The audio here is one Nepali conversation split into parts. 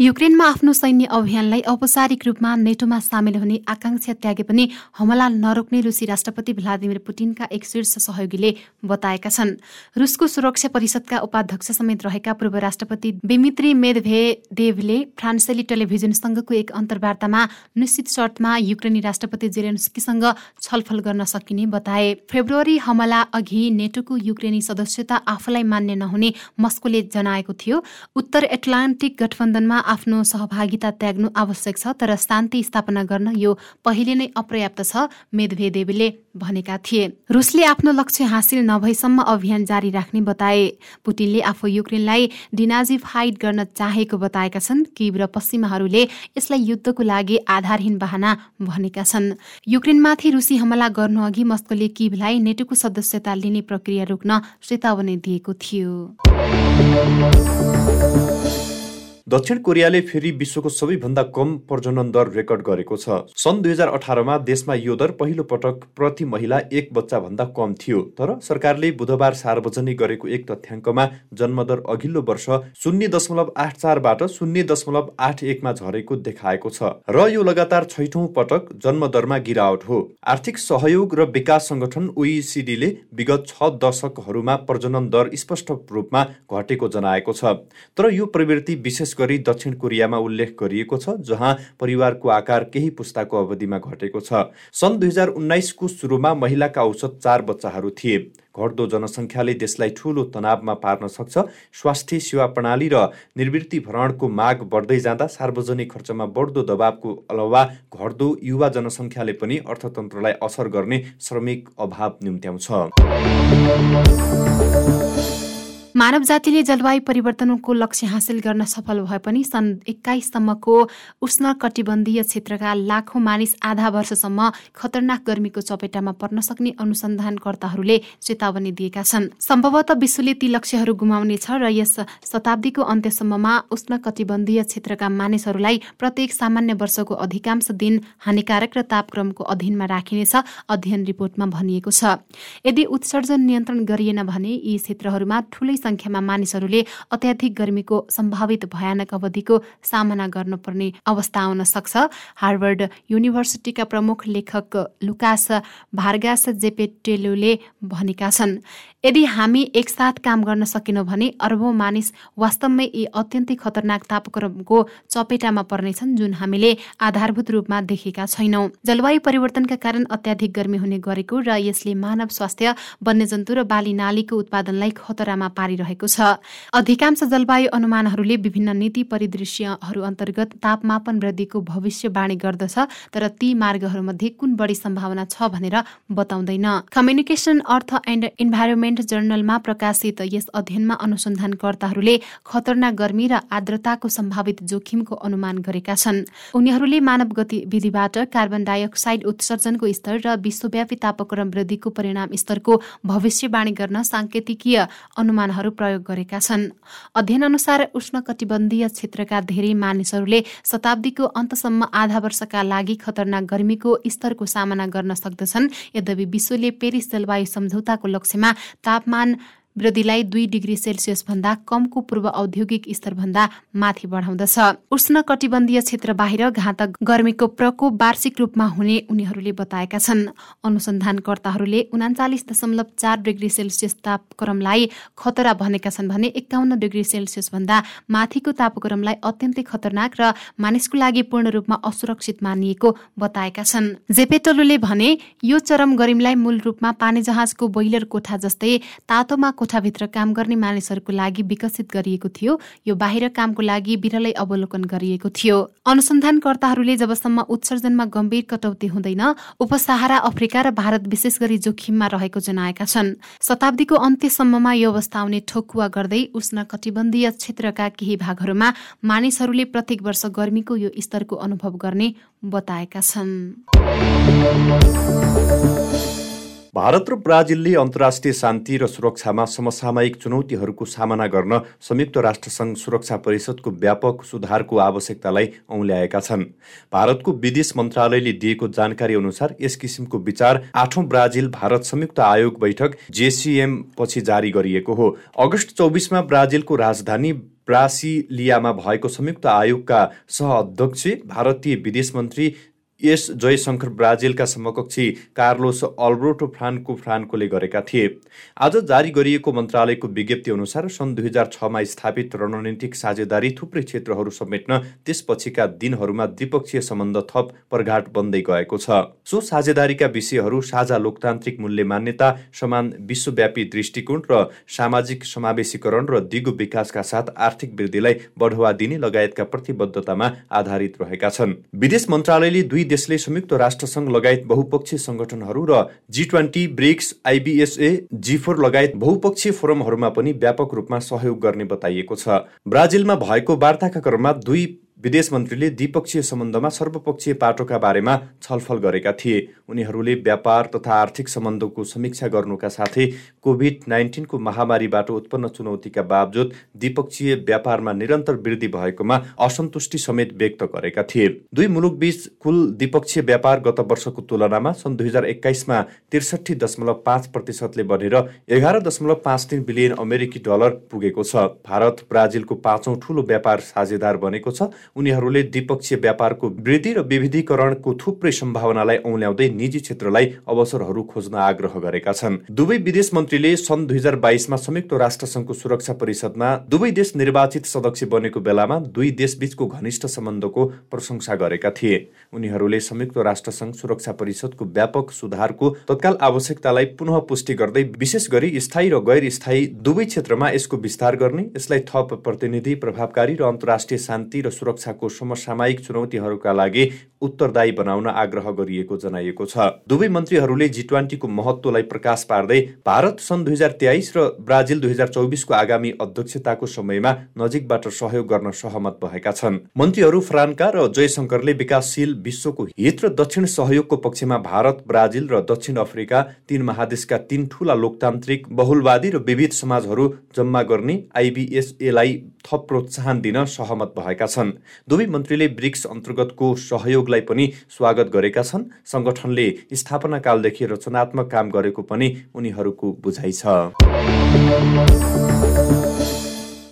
युक्रेनमा आफ्नो सैन्य अभियानलाई औपचारिक रूपमा नेटोमा सामेल हुने आकांक्षा त्यागे पनि हमला नरोक्ने रुसी राष्ट्रपति भ्लादिमिर पुटिनका एक शीर्ष सहयोगीले बताएका छन्। रुसको सुरक्षा परिषदका उपाध्यक्ष समेत रहेका पूर्व राष्ट्रपति बेमित्री मेदभेदेवले फ्रान्सेली टेलिभिजनसँगको एक अन्तर्वार्तामा निश्चित शर्तमा युक्रेनी राष्ट्रपति जेलेन्स्कीसँग छलफल गर्न सकिने बताए। फेब्रुअरी हमला अघि नेटोको युक्रेनी सदस्यता आफूलाई मान्य नहुने मस्कोले जनाएको थियो। उत्तर एटलान्टिक गठबन्धनमा आफ्नो सहभागिता त्याग्नु आवश्यक छ तर शान्ति स्थापना गर्न यो पहिले नै अपर्याप्त छ मेदभेदेवीले भनेका थिए। रुसले आफ्नो लक्ष्य हासिल नभएसम्म अभियान जारी राख्ने बताए। पुटिनले आफू युक्रेनलाई डिनाजिफाइड गर्न चाहेको बताएका छन्। किब र पश्चिमाहरूले यसलाई युद्धको लागि आधारहीन बहाना भनेका छन्। युक्रेनमाथि रुसी हमला गर्नु अघि मस्कोले किबलाई नेटोको सदस्यता लिने प्रक्रिया रोक्न चेतावनी दिएको थियो। दक्षिण कोरियाले फेरि विश्वको सबैभन्दा कम प्रजनन दर रेकर्ड गरेको छ। सन् दुई हजार अठारमा देशमा यो दर पहिलो पटक प्रति महिला एक बच्चा भन्दा कम थियो। तर सरकारले बुधबार सार्वजनिक गरेको एक तथ्याङ्कमा जन्मदर अघिल्लो वर्ष शून्य दशमलव आठ चारबाट शून्य दशमलव आठ एकमा झरेको देखाएको छ। र यो लगातार छैठौँ पटक जन्मदरमा गिरावट हो। आर्थिक सहयोग र विकास संगठन ओइसिडीले विगत छ दशकहरूमा प्रजनन दर स्पष्ट रूपमा घटेको जनाएको छ। तर यो प्रवृत्ति विशेष गरी दक्षिण कोरियामा उल्लेख गरिएको छ जहाँ परिवारको आकार केही पुस्ताको अवधिमा घटेको छ। सन् दुई हजार उन्नाइसको सुरुमा महिलाका औसत चार बच्चाहरू थिए। घट्दो जनसङ्ख्याले देशलाई ठूलो तनावमा पार्न सक्छ स्वास्थ्य सेवा प्रणाली र निवृत्ति भरणको माग बढ्दै जाँदा सार्वजनिक खर्चमा बढ्दो दबावको अलावा घट्दो युवा जनसङ्ख्याले पनि अर्थतन्त्रलाई असर गर्ने श्रमिक अभाव निम्त्याउँछ मानव जातिले जलवायु परिवर्तनको लक्ष्य हासिल गर्न सफल भए पनि सन् एक्काइससम्मको उष्ण कटिबन्धीय क्षेत्रका लाखौं मानिस आधा वर्षसम्म खतरनाक गर्मीको चपेटामा पर्न सक्ने अनुसन्धानकर्ताहरूले चेतावनी दिएका छन्। सम्भवतः विश्वले ती लक्ष्यहरू गुमाउनेछ र यस शताब्दीको अन्त्यसम्ममा उष्ण कटिबन्धीय क्षेत्रका मानिसहरूलाई प्रत्येक सामान्य वर्षको अधिकांश दिन हानिकारक र तापक्रमको अधीनमा राखिनेछ अध्ययन रिपोर्टमा भनिएको छ। यदि उत्सर्जन नियन्त्रण गरिएन भने यी क्षेत्रहरूमा ठूलै संख्यामा मानिसहरूले अत्याधिक गर्मीको सम्भावित भयानक अवधिको सामना गर्नुपर्ने अवस्था आउन सक्छ। हार्वर्ड युनिभर्सिटीका प्रमुख लेखक लुकास भार्गास जेपेटेलुले भनेका छन् यदि हामी एकसाथ काम गर्न सकेनौँ भने अरबौं मानिस वास्तवमै यी अत्यन्तै खतरनाक तापक्रमको चपेटामा पर्नेछन् जुन हामीले आधारभूत रूपमा देखेका छैनौं। जलवायु परिवर्तनका कारण अत्याधिक गर्मी हुने गरेको र यसले मानव स्वास्थ्य वन्यजन्तु र बाली नालीको उत्पादनलाई खतरामा पारिरहेको छ। अधिकांश जलवायु अनुमानहरूले विभिन्न नीति परिदृश्यहरू अन्तर्गत तापमापन वृद्धिको भविष्यवाणी गर्दछ तर ती मार्गहरूमध्ये कुन बढी सम्भावना छ भनेर बताउँदैन। कम्युनिकेसन अर्थ एन्ड इन्भाइरोमेन्ट जर्नलमा प्रकाशित यस अध्ययनमा अनुसन्धानकर्ताहरूले खतरनाक गर्मी र आर्द्रताको सम्भावित जोखिमको अनुमान गरेका छन्। उनीहरूले मानव गतिविधिबाट कार्बन डाइअक्साइड उत्सर्जनको स्तर र विश्वव्यापी तापक्रम वृद्धिको परिणाम स्तरको भविष्यवाणी गर्न साङ्केतिकीय अनुमानहरू प्रयोग गरेका छन्। अध्ययन अनुसार उष्ण कटिबन्धीय क्षेत्रका धेरै मानिसहरूले शताब्दीको अन्तसम्म आधा वर्षका लागि खतरनाक गर्मीको स्तरको सामना गर्न सक्दछन्। यद्यपि विश्वले पेरिस जलवायु सम्झौताको लक्ष्यमा तापमान वृद्धिलाई दुई डिग्री सेल्सियस भन्दा कमको पूर्व औद्योगिक स्तरभन्दा माथि बढाउँदछ। उष्ण कटिबन्धीय क्षेत्र बाहिर घातक गर्मीको प्रकोप वार्षिक रूपमा हुने उनीहरूले बताएका छन्। अनुसन्धानकर्ताहरूले उनाचालिस दशमलव चार डिग्री सेल्सियस तापक्रमलाई खतरा भनेका छन् भने एकाउन्न डिग्री सेल्सियस भन्दा माथिको तापक्रमलाई अत्यन्तै खतरनाक र मानिसको लागि पूर्ण रूपमा असुरक्षित मानिएको बताएका छन्। जेपेटोलुले भने यो चरम गर्मीलाई मूल रूपमा पानी जहाजको बोइलर कोठा जस्तै तातोमा कोठाभित्र काम गर्ने मानिसहरूको लागि विकसित गरिएको थियो। यो बाहिर कामको लागि बिरलै अवलोकन गरिएको थियो। अनुसन्धानकर्ताहरूले जबसम्म उत्सर्जनमा गम्भीर कटौती हुँदैन उपसहारा अफ्रिका र भारत विशेष गरी जोखिममा रहेको जनाएका छन्। शताब्दीको अन्त्यसम्ममा यो अवस्था आउने ठोकुवा गर्दै उष्ण कटिबन्धीय क्षेत्रका केही भागहरूमा मानिसहरूले प्रत्येक वर्ष गर्मीको यो स्तरको अनुभव गर्ने बताएका छन्। भारत र ब्राजिलले अन्तर्राष्ट्रिय शान्ति र सुरक्षामा समसामयिक चुनौतीहरूको सामना गर्न संयुक्त राष्ट्रसङ्घ सुरक्षा परिषदको व्यापक सुधारको आवश्यकतालाई औल्याएका छन्। भारतको विदेश मन्त्रालयले दिएको जानकारी अनुसार यस किसिमको विचार आठौं ब्राजिल भारत संयुक्त आयोग बैठक जेसिएम पछि जारी गरिएको हो। अगस्त चौबिसमा ब्राजिलको राजधानी ब्रासिलियामा भएको संयुक्त आयोगका सह अध्यक्ष भारतीय विदेश मन्त्री एस जयशङ्कर ब्राजिलका समकक्षी कार्लोस अल्ब्रोटो फ्रान्को फ्रान्कोले गरेका थिए। आज जारी गरिएको मन्त्रालयको विज्ञप्ति अनुसार सन् दुई हजार छमा स्थापित रणनीतिक साझेदारी थुप्रै क्षेत्रहरू समेट्न त्यसपछिका दिनहरूमा द्विपक्षीय सम्बन्ध थप प्रघाट बन्दै गएको छ। सो साझेदारीका विषयहरू साझा लोकतान्त्रिक मूल्य मान्यता समान विश्वव्यापी दृष्टिकोण र सामाजिक समावेशीकरण र दिगो विकासका साथ आर्थिक वृद्धिलाई बढावा दिने लगायतका प्रतिबद्धतामा आधारित रहेका छन्। विदेश मन्त्रालयले दुई देशले संयुक्त राष्ट्रसङ्घ लगायत बहुपक्षीय सङ्गठनहरू र G twenty BRICS IBSA G four लगायत बहुपक्षीय फोरमहरूमा पनि व्यापक रूपमा सहयोग गर्ने बताइएको छ। ब्राजिलमा भएको वार्ताका क्रममा दुई विदेश मन्त्रीले द्विपक्षीय सम्बन्धमा सर्वपक्षीय पाटोका बारेमा छलफल गरेका थिए। उनीहरूले व्यापार तथा आर्थिक सम्बन्धको समीक्षा गर्नुका साथै कोभिड नाइन्टिनको महामारीबाट उत्पन्न चुनौतीका बावजुद द्विपक्षीय व्यापारमा निरन्तर वृद्धि भएकोमा असन्तुष्टि समेत व्यक्त गरेका थिए। दुई मुलुकबीच कुल द्विपक्षीय व्यापार गत वर्षको तुलनामा सन् दुई हजार एक्काइसमा त्रिसठी दशमलव पाँच प्रतिशतले बढेर एघार दशमलव पाँच तिन बिलियन अमेरिकी डलर पुगेको छ। भारत ब्राजिलको पाँचौँ ठूलो व्यापार साझेदार बनेको छ उनीहरूले द्विपक्षीय व्यापारको वृद्धि र विविधीकरणको थुप्रै सम्भावनालाई औल्याउँदै निजी क्षेत्रलाई अवसरहरू खोज्न आग्रह गरेका छन्। दुवै विदेश मन्त्रीले सन् दुई हजार बाइसमा संयुक्त राष्ट्रसङ्घको सुरक्षा परिषदमा दुवै देश निर्वाचित सदस्य बनेको बेलामा दुई देशबीचको घनिष्ठ सम्बन्धको प्रशंसा गरेका थिए। उनीहरूले संयुक्त राष्ट्रसङ्घ सुरक्षा परिषदको व्यापक सुधारको तत्काल आवश्यकतालाई पुनः पुष्टि गर्दै विशेष गरी स्थायी र गैर स्थायी दुवै क्षेत्रमा यसको विस्तार गर्ने यसलाई थप प्रतिनिधि प्रभावकारी र अन्तर्राष्ट्रिय शान्ति र सुरक्षा सुरक्षाको समसामयिक चुनौतीहरूका लागि उत्तरदायी बनाउन आग्रह गरिएको जनाइएको छ। दुवै मन्त्रीहरूले जी ट्वेन्टीको महत्वलाई प्रकाश पार्दै भारत सन् दुई हजार तेइस र ब्राजिल दुई हजार चौबिसको आगामी अध्यक्षताको समयमा नजिकबाट सहयोग गर्न सहमत भएका छन्। मन्त्रीहरू फ्रान्का र जयशङ्करले विकासशील विश्वको हित र दक्षिण सहयोगको पक्षमा भारत ब्राजिल र दक्षिण अफ्रिका तीन महादेशका तीन ठूला लोकतान्त्रिक बहुलवादी र विविध समाजहरू जम्मा गर्ने आइबिएसएलाई थप प्रोत्साहन दिन सहमत भएका छन्। दुवै मन्त्रीले ब्रिक्स अन्तर्गतको सहयोगलाई पनि स्वागत गरेका छन्। सङ्गठनले स्थापना कालदेखि रचनात्मक काम गरेको पनि उनीहरूको बुझाइ छ।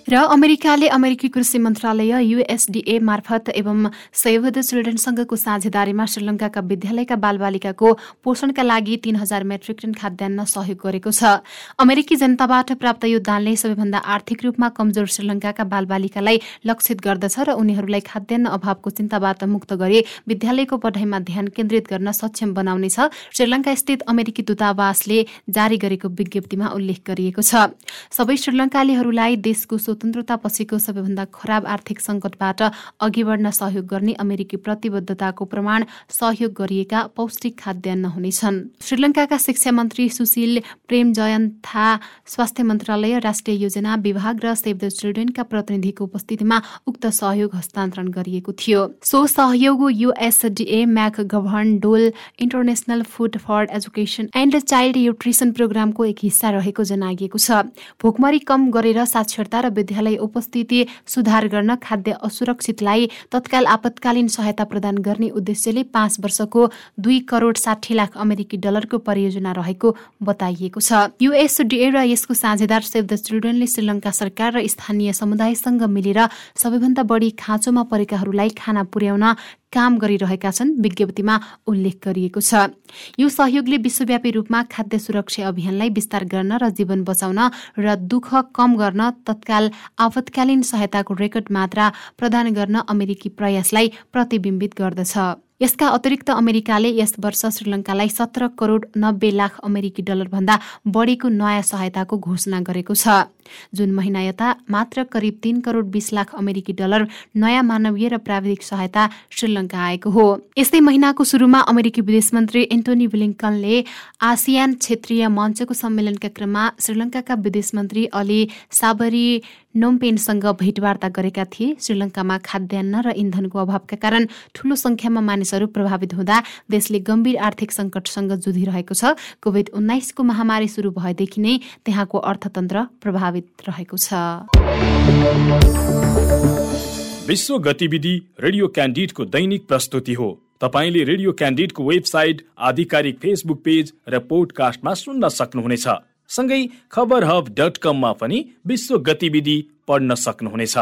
र अमेरिकाले अमेरिकी कृषि मन्त्रालय युएसडिए मार्फत एवं सेभ द चिल्ड्रेनसँगको साझेदारीमा श्रीलङ्काका विद्यालयका बालबालिकाको पोषणका लागि तीन हजार मेट्रिक टन खाद्यान्न सहयोग गरेको छ। अमेरिकी जनताबाट प्राप्त यो दानले सबैभन्दा आर्थिक रूपमा कमजोर श्रीलङ्काका बालबालिकालाई लक्षित गर्दछ र उनीहरूलाई खाद्यान्न अभावको चिन्ताबाट मुक्त गरी विद्यालयको पढाइमा ध्यान केन्द्रित गर्न सक्षम बनाउनेछ श्रीलङ्का स्थित अमेरिकी दूतावासले जारी गरेको विज्ञप्तिमा उल्लेख गरिएको छ। सबै श्रीलङ्कालीहरूलाई देशको स्वतन्त्रतापछिको सबैभन्दा खराब आर्थिक सङ्कटबाट अघि बढ्न सहयोग गर्ने अमेरिकी प्रतिबद्धताको प्रमाण सहयोग गरिएका पौष्टिक खाद्यान्न हुनेछन् श्रीलङ्काका शिक्षा मन्त्री सुशील प्रेम जयन्था स्वास्थ्य मन्त्रालय राष्ट्रिय योजना विभाग र सेभ द चिल्ड्रेनका प्रतिनिधिको उपस्थितिमा उक्त सहयोग हस्तान्तरण गरिएको थियो। सो सहयोग USDA McGovern Dole international food for education and child nutrition प्रोग्रामको एक हिस्सा रहेको जनाइएको छ। भोकमरी कम गरेर साक्षरता र विद्यालय उपस्थिति सुधार गर्न खाद्य असुरक्षितलाई तत्काल आपतकालीन सहायता प्रदान गर्ने उद्देश्यले पाँच वर्षको दुई करोड साठी लाख अमेरिकी डलरको परियोजना रहेको बताइएको छ। युएसडिए र यसको साझेदार सेभ द चिल्ड्रेनले श्रीलङ्का सरकार र स्थानीय समुदायसँग मिलेर सबैभन्दा बढी खाँचोमा परेकाहरूलाई खाना पुर्याउन काम गरिरहेका छन् विज्ञप्तिमा उल्लेख गरिएको छ। यो सहयोगले विश्वव्यापी रूपमा खाद्य सुरक्षा अभियानलाई विस्तार गर्न र जीवन बचाउन र दुःख कम गर्न तत्काल आपतकालीन सहायताको रेकर्ड मात्रा प्रदान गर्न अमेरिकी प्रयासलाई प्रतिबिम्बित गर्दछ। यसका अतिरिक्त अमेरिकाले यस वर्ष श्रीलङ्कालाई सत्र करोड नब्बे लाख अमेरिकी डलरभन्दा बढीको नयाँ सहायताको घोषणा गरेको छ। जुन महिना यता मात्र करिब तीन करोड बिस लाख अमेरिकी डलर नयाँ मानवीय र प्राविधिक सहायता श्रीलङ्का आएको हो। यस्तै महिनाको सुरुमा अमेरिकी विदेश मन्त्री एन्टोनी विलिङ्कनले आसियान क्षेत्रीय मञ्चको सम्मेलनका क्रममा श्रीलङ्काका विदेश मन्त्री अली साबरी नोमपेनसँग भेटवार्ता गरेका थिए। श्रीलङ्कामा खाद्यान्न र इन्धनको अभावका कारण ठूलो संख्यामा मानिसहरू प्रभावित हुँदा देशले गम्भीर आर्थिक सङ्कटसँग जुधिरहेको छ। कोभिड उन्नाइसको महामारी सुरु भएदेखि नै त्यहाँको अर्थतन्त्र प्रभावित रहेको छ। विश्व गतिविधि रेडियो क्यान्डिडको दैनिक प्रस्तुति हो। तपाईँले रेडियो क्यान्डिडको वेबसाइट आधिकारिक फेसबुक पेज र पोडकास्टमा सुन्न सक्नुहुनेछ। सँगै खबर हब डट कममा पनि विश्व गतिविधि पढ्न सक्नुहुनेछ।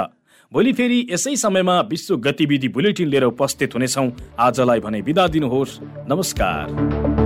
भोलि फेरि यसै समयमा विश्व गतिविधि बुलेटिन लिएर उपस्थित हुनेछौँ। आजलाई भने बिदा दिनुहोस्। नमस्कार।